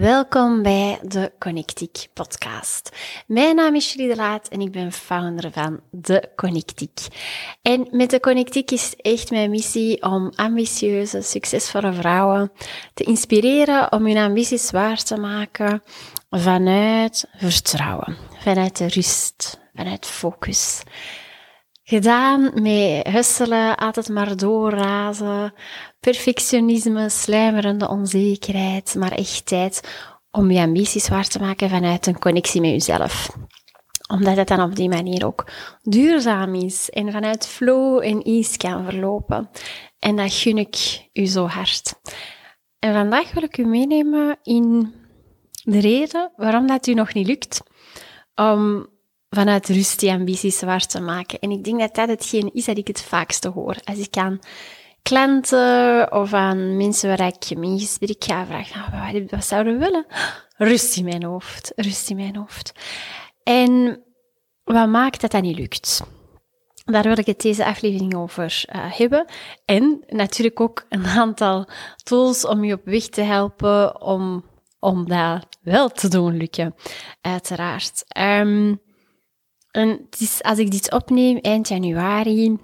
Welkom bij de Connectiek podcast. Mijn naam is Julie de Laat en ik ben founder van de Connectiek. En met de Connectiek is echt mijn missie om ambitieuze, succesvolle vrouwen te inspireren om hun ambities waar te maken vanuit vertrouwen, vanuit de rust, vanuit focus. Gedaan met husselen, altijd maar doorrazen, perfectionisme, slijmerende onzekerheid, maar echt tijd om je ambities waar te maken vanuit een connectie met jezelf. Omdat het dan op die manier ook duurzaam is en vanuit flow en ease kan verlopen. En dat gun ik u zo hard. En vandaag wil ik u meenemen in de reden waarom dat u nog niet lukt vanuit rust die ambities waar te maken. En ik denk dat dat hetgeen is dat ik het vaakste hoor. Als ik aan klanten of aan mensen waar ik mijn gesprek ga vragen, nou, wat, wat zouden we willen? Rust in mijn hoofd, rust in mijn hoofd. En wat maakt dat dat niet lukt? Daar wil ik het deze aflevering over uh, hebben. En natuurlijk ook een aantal tools om je op weg te helpen om, om dat wel te doen lukken, uiteraard. Um, en het is, als ik dit opneem eind januari,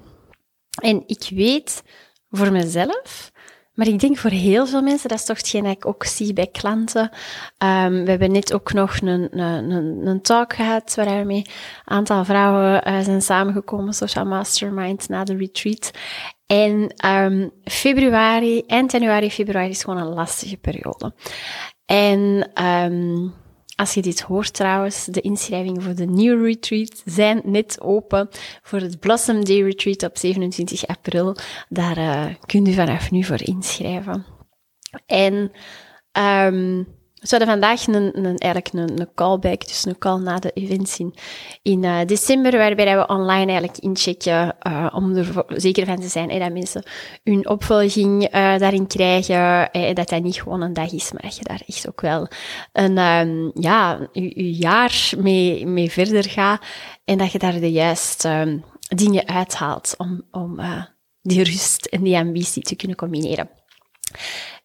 en ik weet voor mezelf, maar ik denk voor heel veel mensen, dat is toch hetgeen dat ik ook zie bij klanten. Um, we hebben net ook nog een, een, een, talk gehad, waar een aantal vrouwen uh, zijn samengekomen, Social Mastermind, na de retreat. En um, februari, eind januari, februari is gewoon een lastige periode. En um, als je dit hoort trouwens, de inschrijvingen voor de New Retreat zijn net open voor het Blossom Day Retreat op 27 april. Daar uh, kunt u vanaf nu voor inschrijven. En um, we hadden vandaag een, een, eigenlijk een, een callback, dus een call na de events in, in uh, december, waarbij we online eigenlijk inchecken uh, om er zeker van te zijn dat mensen hun opvolging uh, daarin krijgen en dat dat niet gewoon een dag is, maar dat je daar echt ook wel een, um, ja, je, jaar mee, mee verder gaat en dat je daar de juiste um, dingen uithaalt om, om die rust en die ambitie te kunnen combineren.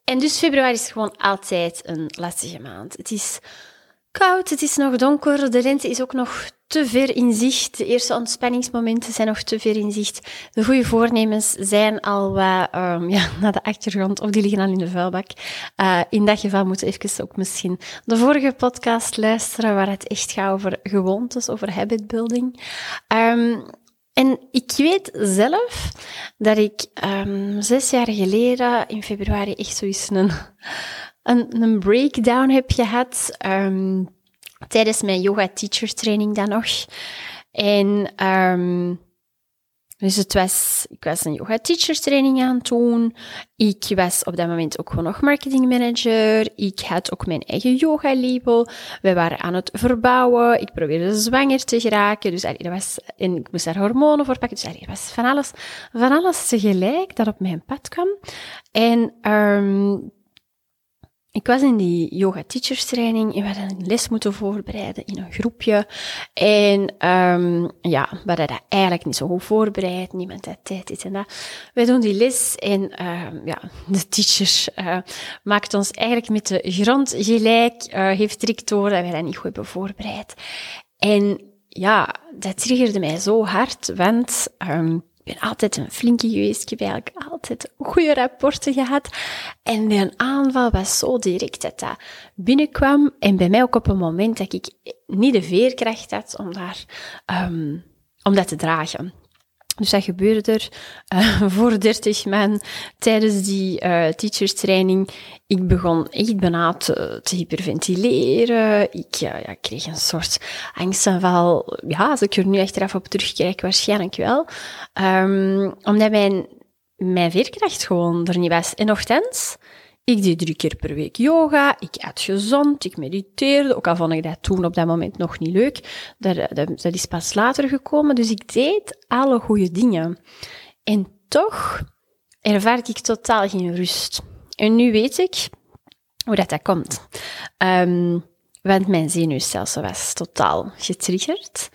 En dus februari is gewoon altijd een lastige maand. Het is koud, het is nog donker, de lente is ook nog te ver in zicht. De eerste ontspanningsmomenten zijn nog te ver in zicht. De goede voornemens zijn al wat um, ja, naar de achtergrond of die liggen al in de vuilbak. Uh, in dat geval moeten we even ook misschien de vorige podcast luisteren waar het echt gaat over gewoontes, over habitbuilding. Um, en ik weet zelf dat ik um, zes jaar geleden in februari echt zoiets een, een, breakdown heb gehad. Um, tijdens mijn yoga teacher training dan nog. En um, dus het was, ik was een yoga teacher training aan het doen. Ik was op dat moment ook gewoon nog marketing manager. Ik had ook mijn eigen yoga label. We waren aan het verbouwen. Ik probeerde zwanger te geraken. Dus dat was, en ik moest daar hormonen voor pakken. Dus dat was van alles, van alles tegelijk dat op mijn pad kwam. En um, ik was in die yoga teachers training en we hadden een les moeten voorbereiden in een groepje. En um, ja, we hadden dat eigenlijk niet zo goed voorbereid. Niemand had tijd, dit en dat. Wij doen die les en um, ja, de teacher uh, maakt ons eigenlijk met de grond gelijk, uh, heeft direct door dat wij dat niet goed hebben voorbereid. En ja, dat triggerde mij zo hard, want um, ben altijd een flinke geweest. Ik heb eigenlijk altijd goede rapporten gehad. En een aanval was zo direct dat dat binnenkwam. En bij mij ook op een moment dat ik niet de veerkracht had om, daar, um, om dat te dragen. Dus dat gebeurde er uh, voor 30 man tijdens die uh, teachers training. Ik begon echt bijna te, te hyperventileren. Ik ja, kreeg een soort angstaanval. Ja, als ik er nu achteraf op terugkijk, waarschijnlijk wel. Um, omdat mijn, mijn veerkracht gewoon er niet was. En nogthans, ik deed drie keer per week yoga, ik at gezond, ik mediteerde, ook al vond ik dat toen op dat moment nog niet leuk. Dat, dat, is pas later gekomen, dus ik deed alle goede dingen. En toch ervaar ik totaal geen rust. En nu weet ik hoe dat, dat komt. Um, want mijn zenuwstelsel was totaal getriggerd.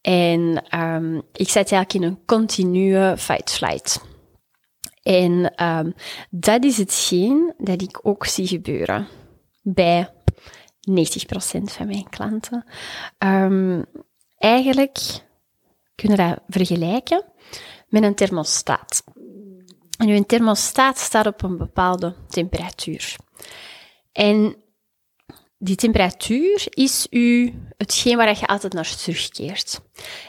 En um, ik zat eigenlijk in een continue fight-flight. En um, dat is hetgeen dat ik ook zie gebeuren bij van mijn klanten. Um, eigenlijk kunnen dat vergelijken met een thermostaat. En uw thermostaat staat op een bepaalde temperatuur. En die temperatuur is u hetgeen waar je altijd naar terugkeert.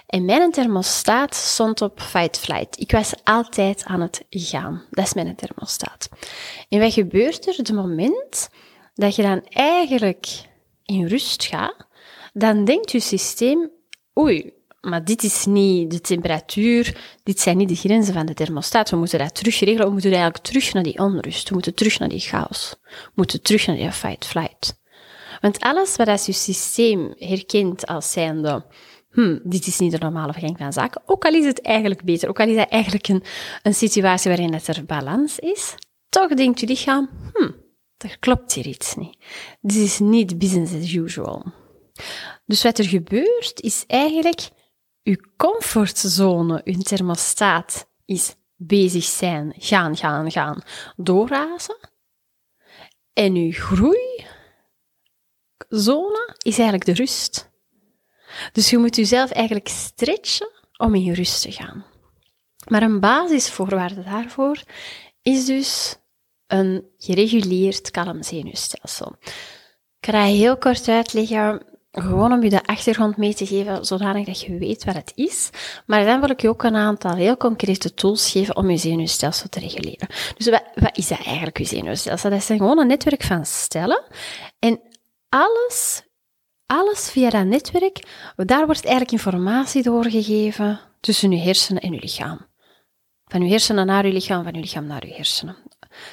En mijn thermostaat stond op fight flight. Ik was altijd aan het gaan. Dat is mijn thermostaat. En wat gebeurt er? Het moment dat je dan eigenlijk in rust gaat, dan denkt je systeem, oei, maar dit is niet de temperatuur, dit zijn niet de grenzen van de thermostaat. We moeten dat terugregelen, we moeten eigenlijk terug naar die onrust, we moeten terug naar die chaos, we moeten terug naar die fight-flight. Want alles wat als je systeem herkent als zijnde, hm, dit is niet de normale gang van zaken, ook al is het eigenlijk beter, ook al is het eigenlijk een, een situatie waarin het er balans is, toch denkt je lichaam, hm, er klopt hier iets niet. Dit is niet business as usual. Dus wat er gebeurt, is eigenlijk uw comfortzone, uw thermostaat, is bezig zijn, gaan, gaan, gaan, doorrazen. En uw groeizone is eigenlijk de rust. Dus je moet jezelf eigenlijk stretchen om in rust te gaan. Maar een basisvoorwaarde daarvoor is dus een gereguleerd kalm zenuwstelsel. Ik ga heel kort uitleggen, gewoon om je de achtergrond mee te geven, zodanig dat je weet wat het is. Maar dan wil ik je ook een aantal heel concrete tools geven om je zenuwstelsel te reguleren. Dus wat, wat is dat eigenlijk, je zenuwstelsel? Dat is gewoon een netwerk van stellen. En alles, alles via dat netwerk, daar wordt eigenlijk informatie doorgegeven tussen je hersenen en je lichaam. Van je hersenen naar je lichaam, van je lichaam naar je hersenen.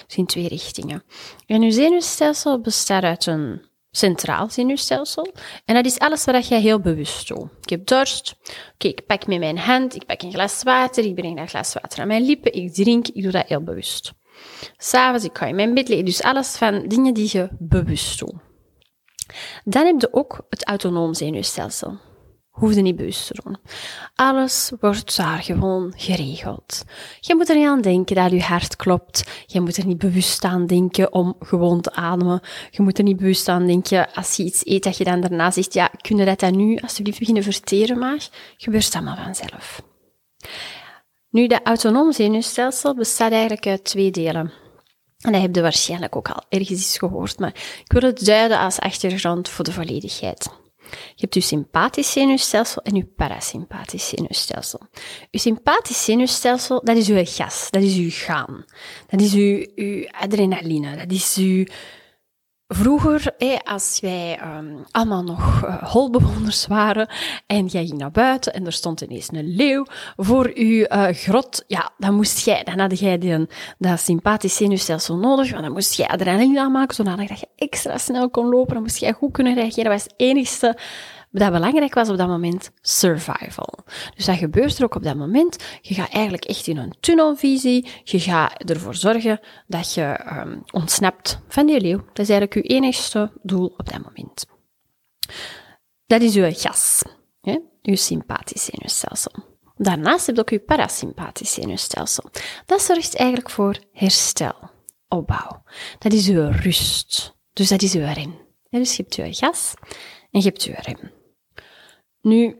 Dus in twee richtingen. En je zenuwstelsel bestaat uit een centraal zenuwstelsel. En dat is alles wat jij heel bewust doet. Ik heb dorst. Oké, ik pak met mijn hand, ik pak een glas water, ik breng dat glas water aan mijn lippen, ik drink, ik doe dat heel bewust. S'avonds, ik ga in mijn bed liggen. Dus alles van dingen die je bewust doet. Dan heb je ook het autonoom zenuwstelsel hoefde niet bewust te doen. Alles wordt daar gewoon geregeld. Je moet er niet aan denken dat je hart klopt. Je moet er niet bewust aan denken om gewoon te ademen. Je moet er niet bewust aan denken als je iets eet dat je dan daarna zegt, ja, kun je dat dan nu alsjeblieft beginnen verteren maar? Gebeurt dat maar vanzelf. Nu, dat autonoom zenuwstelsel bestaat eigenlijk uit twee delen. En dat heb je waarschijnlijk ook al ergens eens gehoord, maar ik wil het duiden als achtergrond voor de volledigheid. Je hebt je sympathisch zenuwstelsel en je parasympathisch zenuwstelsel. Je sympathisch zenuwstelsel, dat is uw gas, dat is uw gaan. Dat is uw, uw adrenaline, dat is uw... Vroeger, als wij um, allemaal nog uh, holbewoners waren en jij ging naar buiten en er stond ineens een leeuw voor uw uh, grot, ja, dan moest jij, dan had jij die, dat sympathisch zenuwstelsel nodig, want dan moest jij adrenaline aanmaken, zodat je extra snel kon lopen, dan moest jij goed kunnen reageren. Dat was het enigste dat belangrijk was op dat moment survival. Dus dat gebeurt er ook op dat moment. Je gaat eigenlijk echt in een tunnelvisie. Je gaat ervoor zorgen dat je um, ontsnapt van die leeuw. Dat is eigenlijk je enigste doel op dat moment. Dat is je gas, hè? je sympathisch zenuwstelsel. Daarnaast heb je ook je parasympathisch zenuwstelsel. Dat zorgt eigenlijk voor herstel, opbouw. Dat is je rust. Dus dat is je rem. Dus je hebt je gas en je hebt je rem. Nu,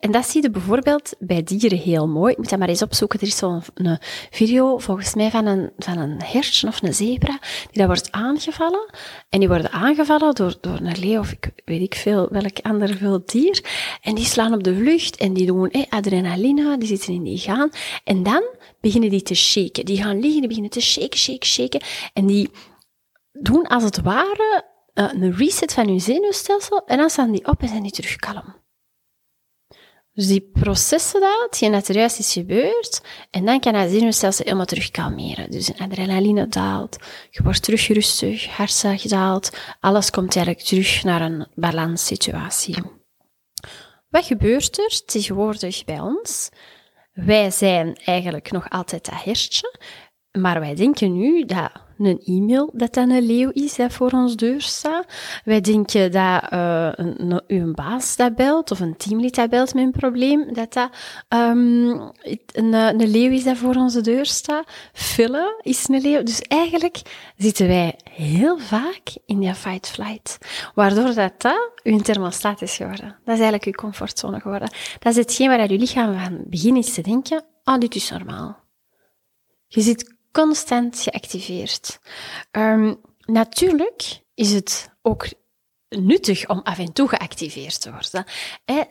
en dat zie je bijvoorbeeld bij dieren heel mooi. Ik moet dat maar eens opzoeken. Er is zo'n video, volgens mij, van een, van een hertje of een zebra, die dat wordt aangevallen. En die worden aangevallen door, door een leeuw of ik weet ik veel, welk ander wild dier. En die slaan op de vlucht en die doen eh, adrenaline, die zitten in die gaan. En dan beginnen die te shaken. Die gaan liggen, die beginnen te shaken, shaken, shaken. En die doen als het ware uh, een reset van hun zenuwstelsel. En dan staan die op en zijn die terug kalm. Dus die processen dat, je dat er juist is gebeurd, en dan kan het zenuwstelsel helemaal terug kalmeren. Dus adrenaline daalt, je wordt terug rustig, hartslag daalt, alles komt eigenlijk terug naar een balanssituatie. Wat gebeurt er tegenwoordig bij ons? Wij zijn eigenlijk nog altijd dat hertje, maar wij denken nu dat een e-mail dat dat een leeuw is dat voor ons deur staat. Wij denken dat uh, een, een, baas dat belt of een teamlid dat belt met een probleem, dat dat um, een, een leeuw is dat voor onze deur staat. Vullen is een leeuw. Dus eigenlijk zitten wij heel vaak in die fight-flight. Waardoor dat, dat uw thermostaat is geworden. Dat is eigenlijk uw comfortzone geworden. Dat is hetgeen waar je lichaam van begin is te denken, oh, dit is normaal. Je zit constant geactiveerd. Um, natuurlijk is het ook nuttig om af en toe geactiveerd te worden.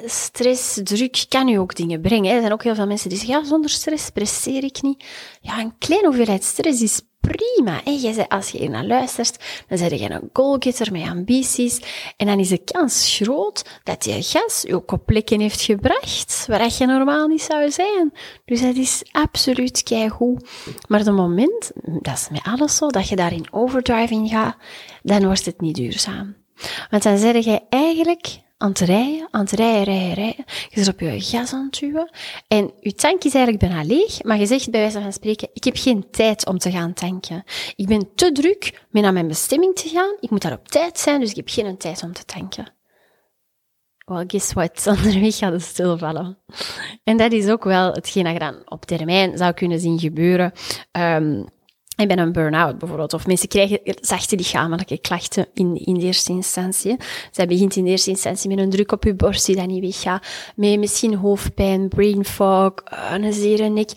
stress, druk kan u ook dingen brengen. Er zijn ook heel veel mensen die zeggen, ja, zonder stress presteer ik niet. Ja, een kleine hoeveelheid stress is prima. Hè? Jij als je hier naar luistert, dan zeg je een goalgetter met ambities. En dan is de kans groot dat je gas je op plekken heeft gebracht waar je normaal niet zou zijn. Dus dat is absoluut keigoed. Maar het moment, dat is met alles zo, dat je daar in overdriving gaat, dan wordt het niet duurzaam. Want dan zeg je eigenlijk aan het rijden, aan rijden, rijden, rijden. Je zit op je gas aan duwen. En je tank is eigenlijk bijna leeg, maar je zegt bij wijze van spreken, ik heb geen tijd om te gaan tanken. Ik ben te druk met naar mijn bestemming te gaan. Ik moet daar op tijd zijn, dus ik heb geen tijd om te tanken. Well, guess what? Onderweg gaat het stilvallen. En dat is ook wel hetgeen dat je dan op termijn zou kunnen zien gebeuren. Um, ik ben een burn-out bijvoorbeeld. Of mensen krijgen zachte lichamelijke klachten in, in de eerste instantie. Zij begint in de eerste instantie met een druk op je borst die dan niet weggaat. Met misschien hoofdpijn, brain fog, een zere nek.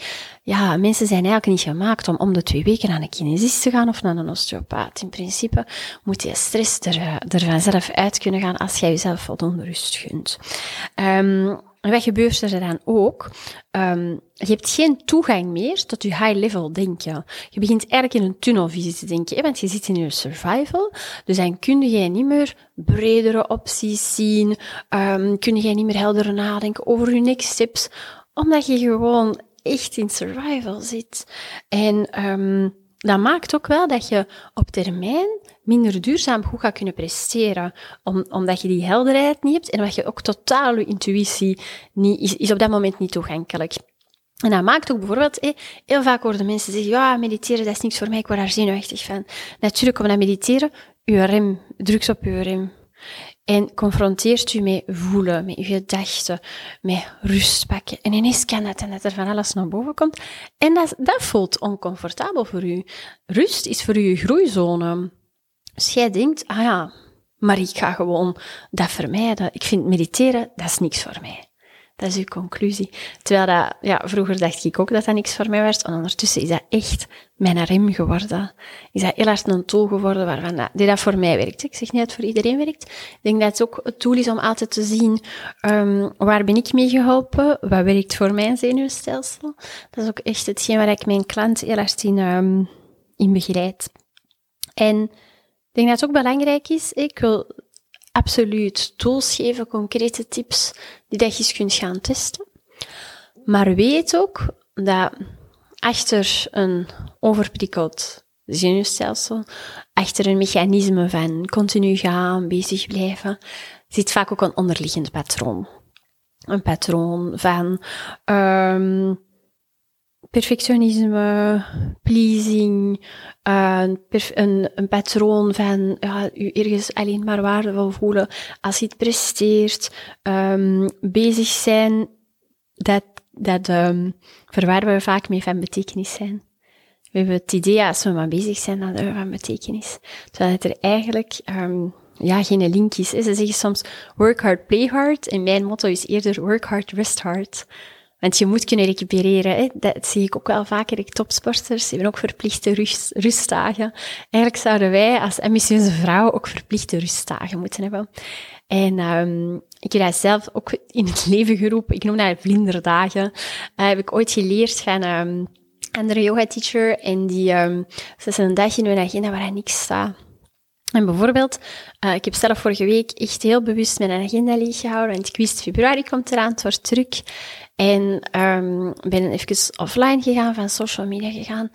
Ja, mensen zijn eigenlijk niet gemaakt om om de twee weken naar een kinesist te gaan of naar een osteopaat. In principe moet je stress er, eh, er vanzelf uit kunnen gaan als jij jezelf voldoende rust gunt. En wat gebeurt er dan ook? Um, je hebt geen toegang meer tot je high-level denken. Je begint eigenlijk in een tunnelvisie te denken, want je zit in je survival. Dus dan kun je niet meer bredere opties zien, um, kun je niet meer helder nadenken over je next steps, omdat je gewoon echt in survival zit. En um, dat maakt ook wel dat je op termijn minder duurzaam goed gaat kunnen presteren. Om, omdat je die helderheid niet hebt en omdat je ook totaal je intuïtie niet, is, is op dat moment niet toegankelijk. En dat maakt ook bijvoorbeeld, eh, heel vaak horen mensen zeggen, ja, mediteren, dat is niks voor mij, ik word daar zenuwachtig van. Natuurlijk, om dat mediteren, je rem, drugs op je rem. En confronteert u met voelen, met uw gedachten, met rust pakken. En ineens kan dat en dat er van alles naar boven komt. En dat, dat voelt oncomfortabel voor u. Rust is voor u groeizone. Dus jij denkt, ah ja, maar ik ga gewoon dat vermijden. Ik vind mediteren, dat is niks voor mij. Dat is uw conclusie. Terwijl dat, ja, vroeger dacht ik ook dat dat niks voor mij was. En ondertussen is dat echt mijn rem geworden. Is dat heel hard een tool geworden waarvan dat, die dat voor mij werkt. Ik zeg niet dat het voor iedereen werkt. Ik denk dat het ook een tool is om altijd te zien, um, waar ben ik mee geholpen? Wat werkt voor mijn zenuwstelsel? Dat is ook echt hetgeen waar ik mijn klant heel hard in, um, in begeleid. En ik denk dat het ook belangrijk is, ik wil absoluut tools geven, concrete tips, die dat je kunt gaan testen. Maar weet ook dat achter een overprikkeld zenuwstelsel, achter een mechanisme van continu gaan, bezig blijven, zit vaak ook een onderliggend patroon. Een patroon van um, perfectionisme, pleasing, een, een, patroon van ja, u ergens alleen maar waardevol voelen als je het presteert, um, bezig zijn, dat, dat um, verwarren we vaak mee van betekenis zijn. We hebben het idee, als we maar bezig zijn, dat we van betekenis. Terwijl het er eigenlijk um, ja, geen link is. Ze zeggen soms work hard, play hard. En mijn motto is eerder work hard, rest hard. Want je moet kunnen recupereren. Hè? Dat zie ik ook wel vaker. Ik topsporters hebben ook verplichte rust, rustdagen. Eigenlijk zouden wij als ambitieuze vrouw ook verplichte rustdagen moeten hebben. En um, ik heb dat zelf ook in het leven geroepen. Ik noem dat vlinderdagen. Uh, heb ik ooit geleerd van um, andere yoga teacher. En die, um, dat is een dag in hun agenda waar niks staat. En bijvoorbeeld, uh, ik heb zelf vorige week echt heel bewust mijn agenda leeggehouden, want ik wist, februari komt eraan, het wordt. En um, ben even offline gegaan, van social media gegaan.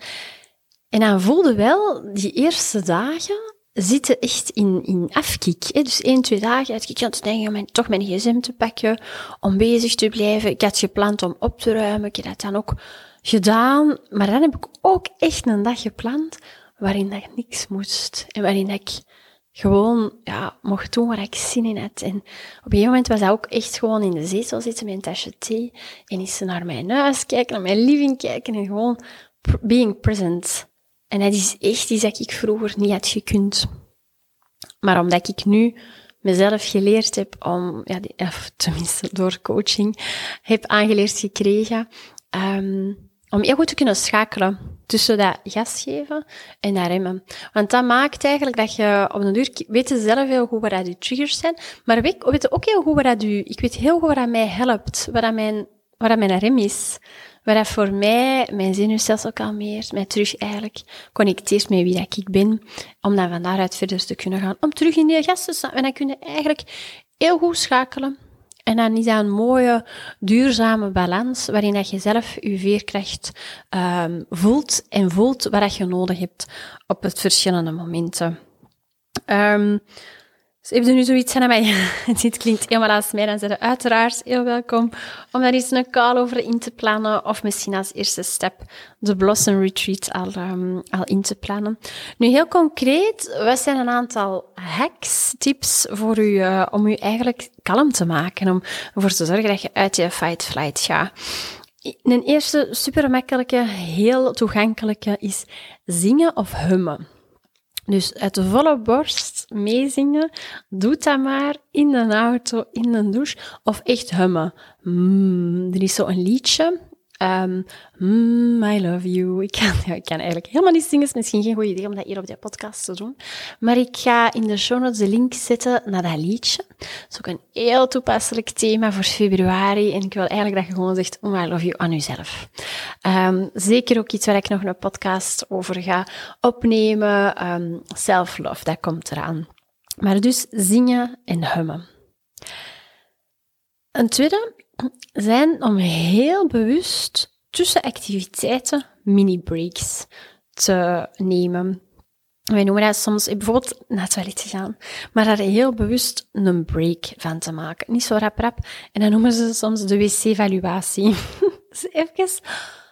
En dan voelde wel, die eerste dagen zitten echt in, in afkik. Dus één, twee dagen ik aan het denken om toch mijn gsm te pakken, om bezig te blijven. Ik had gepland om op te ruimen, ik heb dat dan ook gedaan. Maar dan heb ik ook echt een dag gepland waarin dat niks moest. En waarin ik gewoon ja, mocht doen waar ik zin in had. En op een gegeven moment was hij ook echt gewoon in de zetel zitten met een tasje thee. En ze naar mijn huis kijken, naar mijn living kijken en gewoon being present. En dat is echt iets dat ik vroeger niet had gekund. Maar omdat ik nu mezelf geleerd heb om, ja, of tenminste door coaching, heb aangeleerd gekregen, um, om heel goed te kunnen schakelen tussen dat gas geven en dat remmen. Want dat maakt eigenlijk dat je op een duur weet zelf heel goed wat je triggers zijn, maar weet, weet ook heel goed wat je, ik weet heel goed wat mij helpt, wat mijn, wat mijn rem is. Wat dat voor mij mijn zenuwstelsel kalmeert, mij terug eigenlijk connecteert met wie dat ik ben, om dan van daaruit verder te kunnen gaan, om terug in die gas te staan. En dan kun je eigenlijk heel goed schakelen en dan is dat een mooie, duurzame balans waarin dat je zelf je veerkracht um, voelt en voelt wat je nodig hebt op het verschillende momenten. Um, dus heeft er nu zoiets aan mij, dit klinkt helemaal als mij, dan zijn uiteraard heel welkom om daar eens een call over in te plannen of misschien als eerste stap de Blossom Retreat al, um, al in te plannen. Nu heel concreet, wat zijn een aantal hacks, tips voor u, uh, om u eigenlijk kalm te maken, om ervoor te zorgen dat je uit je fight-flight gaat. Een eerste super makkelijke, heel toegankelijke is zingen of hummen. Dus uit de volle borst meezingen, doe dat maar in de auto, in de douche, of echt hummen. Mm, er is zo'n liedje, Um, I love you. Ik kan, kan eigenlijk helemaal niet zingen. Het is misschien geen goed idee om dat hier op de podcast te doen. Maar ik ga in de show notes de link zetten naar dat liedje. Dat is ook een heel toepasselijk thema voor februari. En ik wil eigenlijk dat je gewoon zegt, oh, I love you aan jezelf. Um, zeker ook iets waar ik nog een podcast over ga opnemen. Um, Self-love, dat komt eraan. Maar dus zingen en hummen. Een tweede zijn om heel bewust tussen activiteiten mini-breaks te nemen. Wij noemen dat soms bijvoorbeeld naar het toilet te gaan, maar daar heel bewust een break van te maken. Niet zo rap rap. En dan noemen ze soms de wc-evaluatie. dus even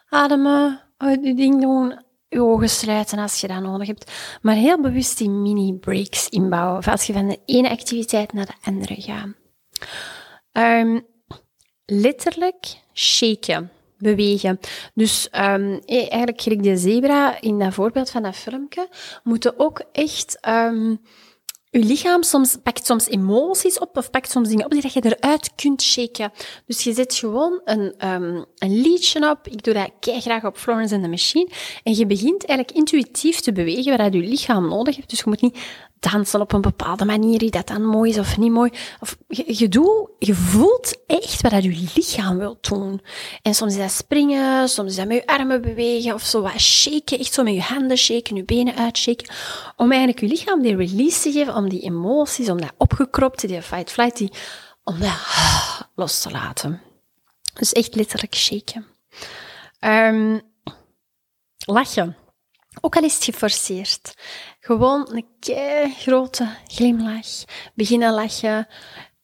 ademen, je ding doen, je ogen sluiten als je dat nodig hebt. Maar heel bewust die mini-breaks inbouwen. als je van de ene activiteit naar de andere gaat. Um, letterlijk shaken, bewegen. Dus um, eigenlijk gelijk de zebra in dat voorbeeld van dat filmpje, moeten ook echt um, je lichaam soms, pakt soms emoties op of pakt soms dingen op die dat je eruit kunt shaken. Dus je zet gewoon een, um, een liedje op. Ik doe dat kei graag op Florence and the Machine. En je begint eigenlijk intuïtief te bewegen wat je lichaam nodig heeft. Dus je moet niet dansen op een bepaalde manier, dat dan mooi is of niet mooi. Of je, doet, je voelt echt wat je lichaam wil doen. En soms is dat springen, soms is dat met je armen bewegen of zo wat shaken, echt zo met je handen shaken, je benen uitshaken. Om eigenlijk je lichaam die release te geven, om die emoties, om dat opgekropte, die fight-flight, die, om dat los te laten. Dus echt letterlijk shaken. Um, lachen. Ook al is het geforceerd. Gewoon een kei grote glimlach. Beginnen lachen.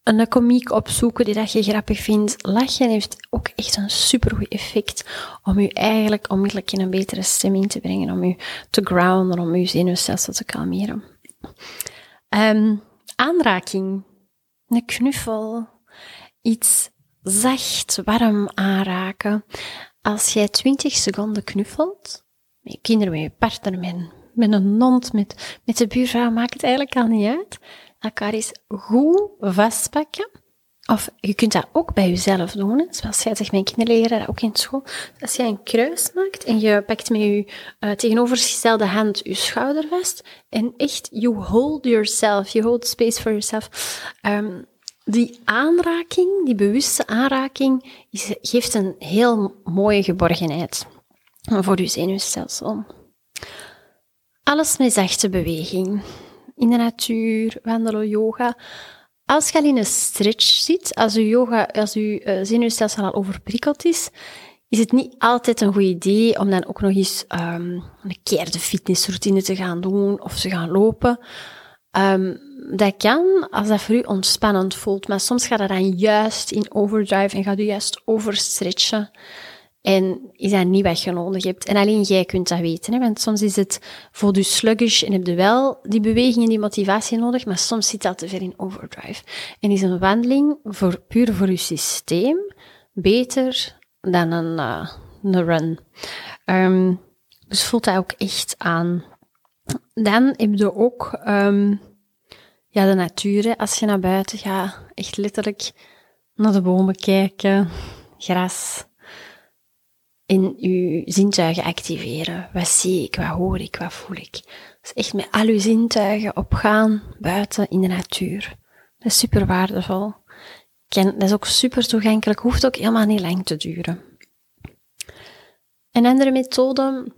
Een komiek opzoeken die dat je grappig vindt. Lachen heeft ook echt een supergoed effect om je eigenlijk onmiddellijk in een betere stemming te brengen. Om je te grounden, om je zenuwstelsel te kalmeren. Um, aanraking. Een knuffel. Iets zacht, warm aanraken. Als jij 20 seconden knuffelt, met je kinderen, met je partner, met, met een hond, met, met de buurvrouw, maakt het eigenlijk al niet uit. Elkaar eens goed vastpakken. Of je kunt dat ook bij jezelf doen. Zoals jij zegt, mijn kinderen dat ook in school. Als jij een kruis maakt en je pakt met je uh, tegenovergestelde hand je schouder vast. En echt, you hold yourself. You hold space for yourself. Um, die aanraking, die bewuste aanraking, is, geeft een heel mooie geborgenheid voor je zenuwstelsel. Alles met zachte beweging. In de natuur, wandelen, yoga. Als je in een stretch zit, als je, yoga, als je uh, zenuwstelsel al overprikkeld is, is het niet altijd een goed idee om dan ook nog eens um, een keer de fitnessroutine te gaan doen of te gaan lopen. Um, dat kan als dat voor u ontspannend voelt, maar soms gaat dat dan juist in overdrive en gaat u juist overstretchen. En is dat niet wat je nodig hebt. En alleen jij kunt dat weten. Hè? Want soms is het voor je sluggish en heb je wel die beweging en die motivatie nodig, maar soms zit dat te ver in overdrive. En is een wandeling voor, puur voor je systeem beter dan een, een run. Um, dus voelt dat ook echt aan. Dan heb je ook um, ja, de natuur. Als je naar buiten gaat, echt letterlijk naar de bomen kijken, gras. En je zintuigen activeren. Wat zie ik, wat hoor ik, wat voel ik. Dus echt met al je zintuigen opgaan buiten in de natuur. Dat is super waardevol. Dat is ook super toegankelijk, hoeft ook helemaal niet lang te duren. Een andere methode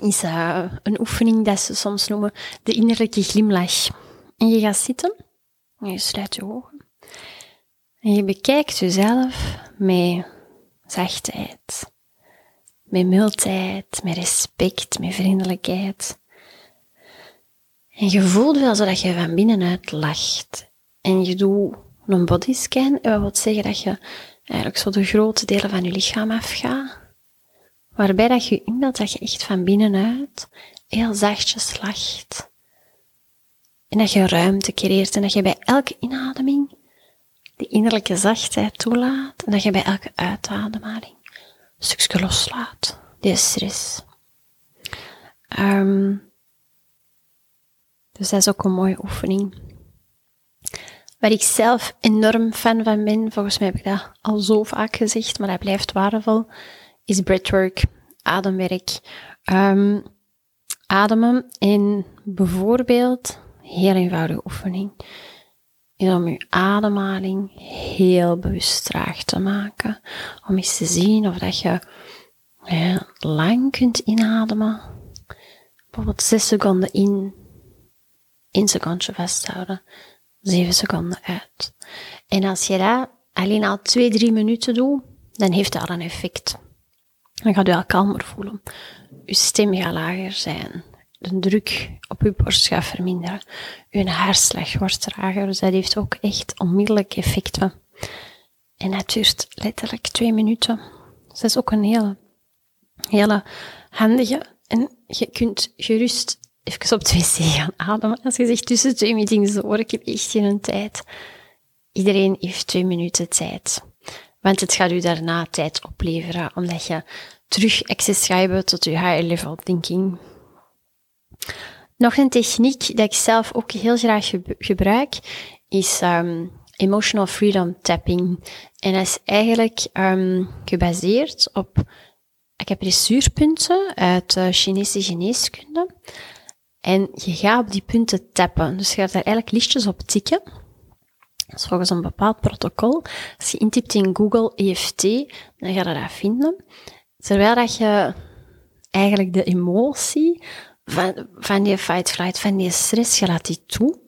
is uh, een oefening dat ze soms noemen de innerlijke glimlach. En je gaat zitten, en je sluit je ogen. En je bekijkt jezelf met zachtheid, met mildheid, met respect, met vriendelijkheid. En je voelt wel zo dat je van binnenuit lacht. En je doet een bodyscan, en dat wil zeggen dat je eigenlijk zo de grote delen van je lichaam afgaat. Waarbij dat je inbeeldt dat je echt van binnenuit heel zachtjes lacht. En dat je ruimte creëert en dat je bij elke inademing die innerlijke zachtheid toelaat en dat je bij elke uitademing stukje loslaat, die stress. Um, dus dat is ook een mooie oefening. Waar ik zelf enorm fan van ben, volgens mij heb ik dat al zo vaak gezegd, maar dat blijft waardevol, is breathwork, ademwerk. Um, ademen in bijvoorbeeld, heel eenvoudige oefening, is om je ademhaling heel bewust traag te maken. Om eens te zien of dat je ja, lang kunt inademen. Bijvoorbeeld 6 seconden in, 1 secondje vasthouden, 7 seconden uit. En als je dat alleen al 2, 3 minuten doet, dan heeft dat al een effect. Dan gaat u al kalmer voelen. Uw stem gaat lager zijn. De druk op uw borst gaat verminderen. Uw haarslag wordt trager. Dus dat heeft ook echt onmiddellijk effecten. En dat duurt letterlijk twee minuten. Dus dat is ook een hele, hele handige. En je kunt gerust even op twee wc gaan ademen. Als je zegt tussen twee meetings door, ik heb echt geen tijd. Iedereen heeft twee minuten tijd. Want het gaat u daarna tijd opleveren, omdat je terug access gaat hebben tot je higher level thinking. Nog een techniek dat ik zelf ook heel graag gebruik, is um, emotional freedom tapping. En dat is eigenlijk um, gebaseerd op acupressuurpunten uit de Chinese geneeskunde. En je gaat op die punten tappen. Dus je gaat daar eigenlijk lichtjes op tikken. Dat is volgens een bepaald protocol. Als je intypt in Google EFT, dan ga je dat vinden. Terwijl dat je eigenlijk de emotie van, van die fight-flight, van die stress, je laat die toe.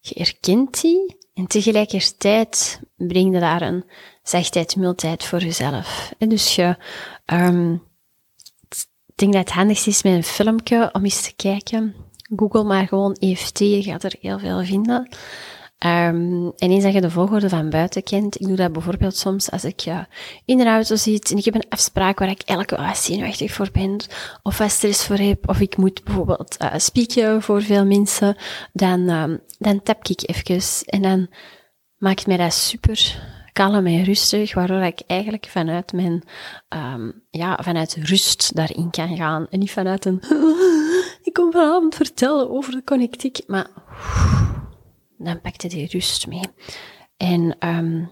Je erkent die. En tegelijkertijd breng je daar een zachtheid, mildheid voor jezelf. En dus je, um, ik denk dat het handigst is met een filmpje om eens te kijken. Google maar gewoon EFT, je gaat er heel veel vinden. Um, en eens dat je de volgorde van buiten kent, ik doe dat bijvoorbeeld soms als ik uh, in de auto zit en ik heb een afspraak waar ik eigenlijk wel zenuwachtig voor ben, of wat stress voor heb, of ik moet bijvoorbeeld uh, spieken voor veel mensen, dan, um, dan tap ik even en dan maakt mij dat super kalm en rustig, waardoor ik eigenlijk vanuit mijn, um, ja, vanuit rust daarin kan gaan en niet vanuit een, ik kom vanavond vertellen over de connectiek, maar dan pakte die rust mee. En um,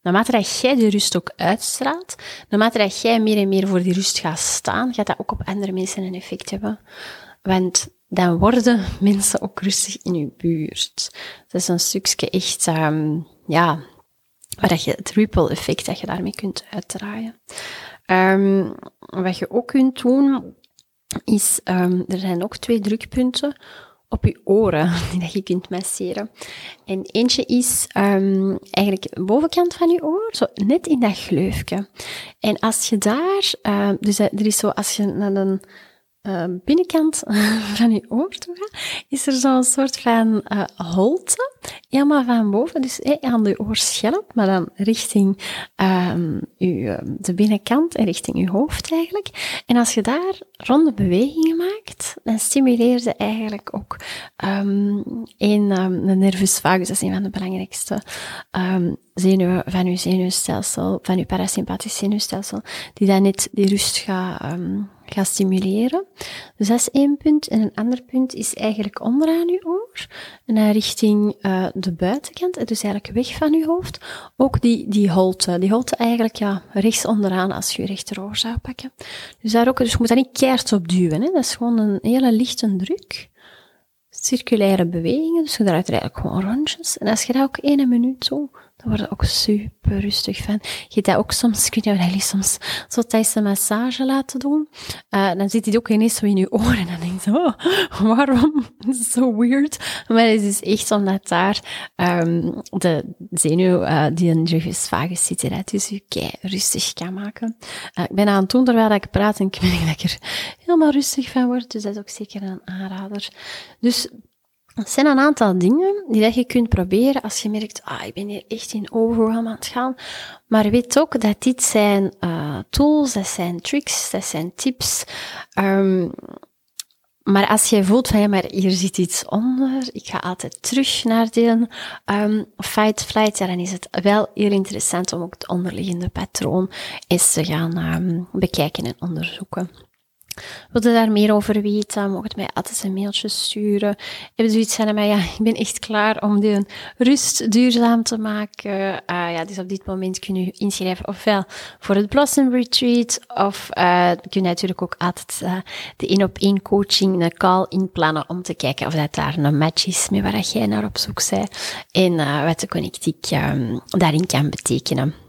naarmate dat jij de rust ook uitstraalt, naarmate dat jij meer en meer voor die rust gaat staan, gaat dat ook op andere mensen een effect hebben. Want dan worden mensen ook rustig in je buurt. Dat is een stukje echt, um, ja, waar dat je het ripple effect dat je daarmee kunt uitdraaien. Um, wat je ook kunt doen, is, er zijn ook twee drukpunten op je oren die dat je kunt masseren. En eentje is um, eigenlijk de bovenkant van je oor, zo net in dat gleufje. En als je daar, uh, dus er is zo, als je naar de uh, binnenkant van je oor toe is er zo'n soort van uh, holte. helemaal van boven, dus aan de oorschelp, maar dan richting um, uw, ehm, de binnenkant en richting uw hoofd eigenlijk. En als je daar ronde bewegingen maakt, dan stimuleer je eigenlijk ook um, een, de nervus vagus, dat is een van de belangrijkste zenuwen van uw zenuwstelsel, van uw parasympathisch zenuwstelsel, die dan net die rust gaat, gaat stimuleren. Dus dat is één punt. En een ander punt is eigenlijk onderaan uw oor, naar richting uh, de buitenkant, dus eigenlijk weg van uw hoofd. Ook die, die holte, die holte eigenlijk ja, rechts onderaan als je je rechteroor zou pakken. Dus daar ook, dus je moet daar niet keihard op duwen, hè. dat is gewoon een hele lichte druk circulaire bewegingen, dus je draait er eigenlijk gewoon rondjes. En als je dat ook één minuut zo dan word ook super rustig van. Je dat ook soms, ik weet niet jullie soms zo tijdens de massage laten doen. Uh, dan zit hij ook ineens zo in je oren en dan denk je, oh, waarom? Dat is zo weird. Maar het is echt omdat daar um, de zenuw uh, die in je vagus zit, dat dus je kei rustig kan maken. Uh, ik ben aan het doen terwijl ik praat en ik merk dat er helemaal rustig van word. Dus dat is ook zeker een aanrader. Dus het zijn een aantal dingen die dat je kunt proberen als je merkt, ah, ik ben hier echt in overwhelm aan het gaan. Maar weet ook dat dit zijn uh, tools, dat zijn tricks, dat zijn tips. Um, maar als je voelt van, ja, maar hier zit iets onder, ik ga altijd terug naar die um, fight, flight, ja, dan is het wel heel interessant om ook het onderliggende patroon eens te gaan um, bekijken en onderzoeken. Wil je daar meer over weten? Mocht mij altijd een mailtje sturen. Heb je zoiets van, maar ja, ik ben echt klaar om die rust duurzaam te maken. Uh, ja, dus op dit moment kun je inschrijven ofwel voor het Blossom Retreat, of uh, kun je natuurlijk ook altijd uh, de één op één coaching, een call inplannen om te kijken of dat daar een match is met waar jij naar op zoek bent en wat de connectiek um, daarin kan betekenen.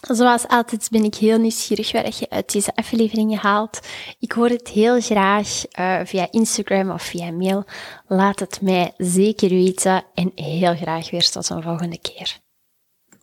Zoals altijd ben ik heel nieuwsgierig wat je uit deze afleveringen haalt. Ik hoor het heel graag uh, via Instagram of via mail. Laat het mij zeker weten en heel graag weer tot een volgende keer.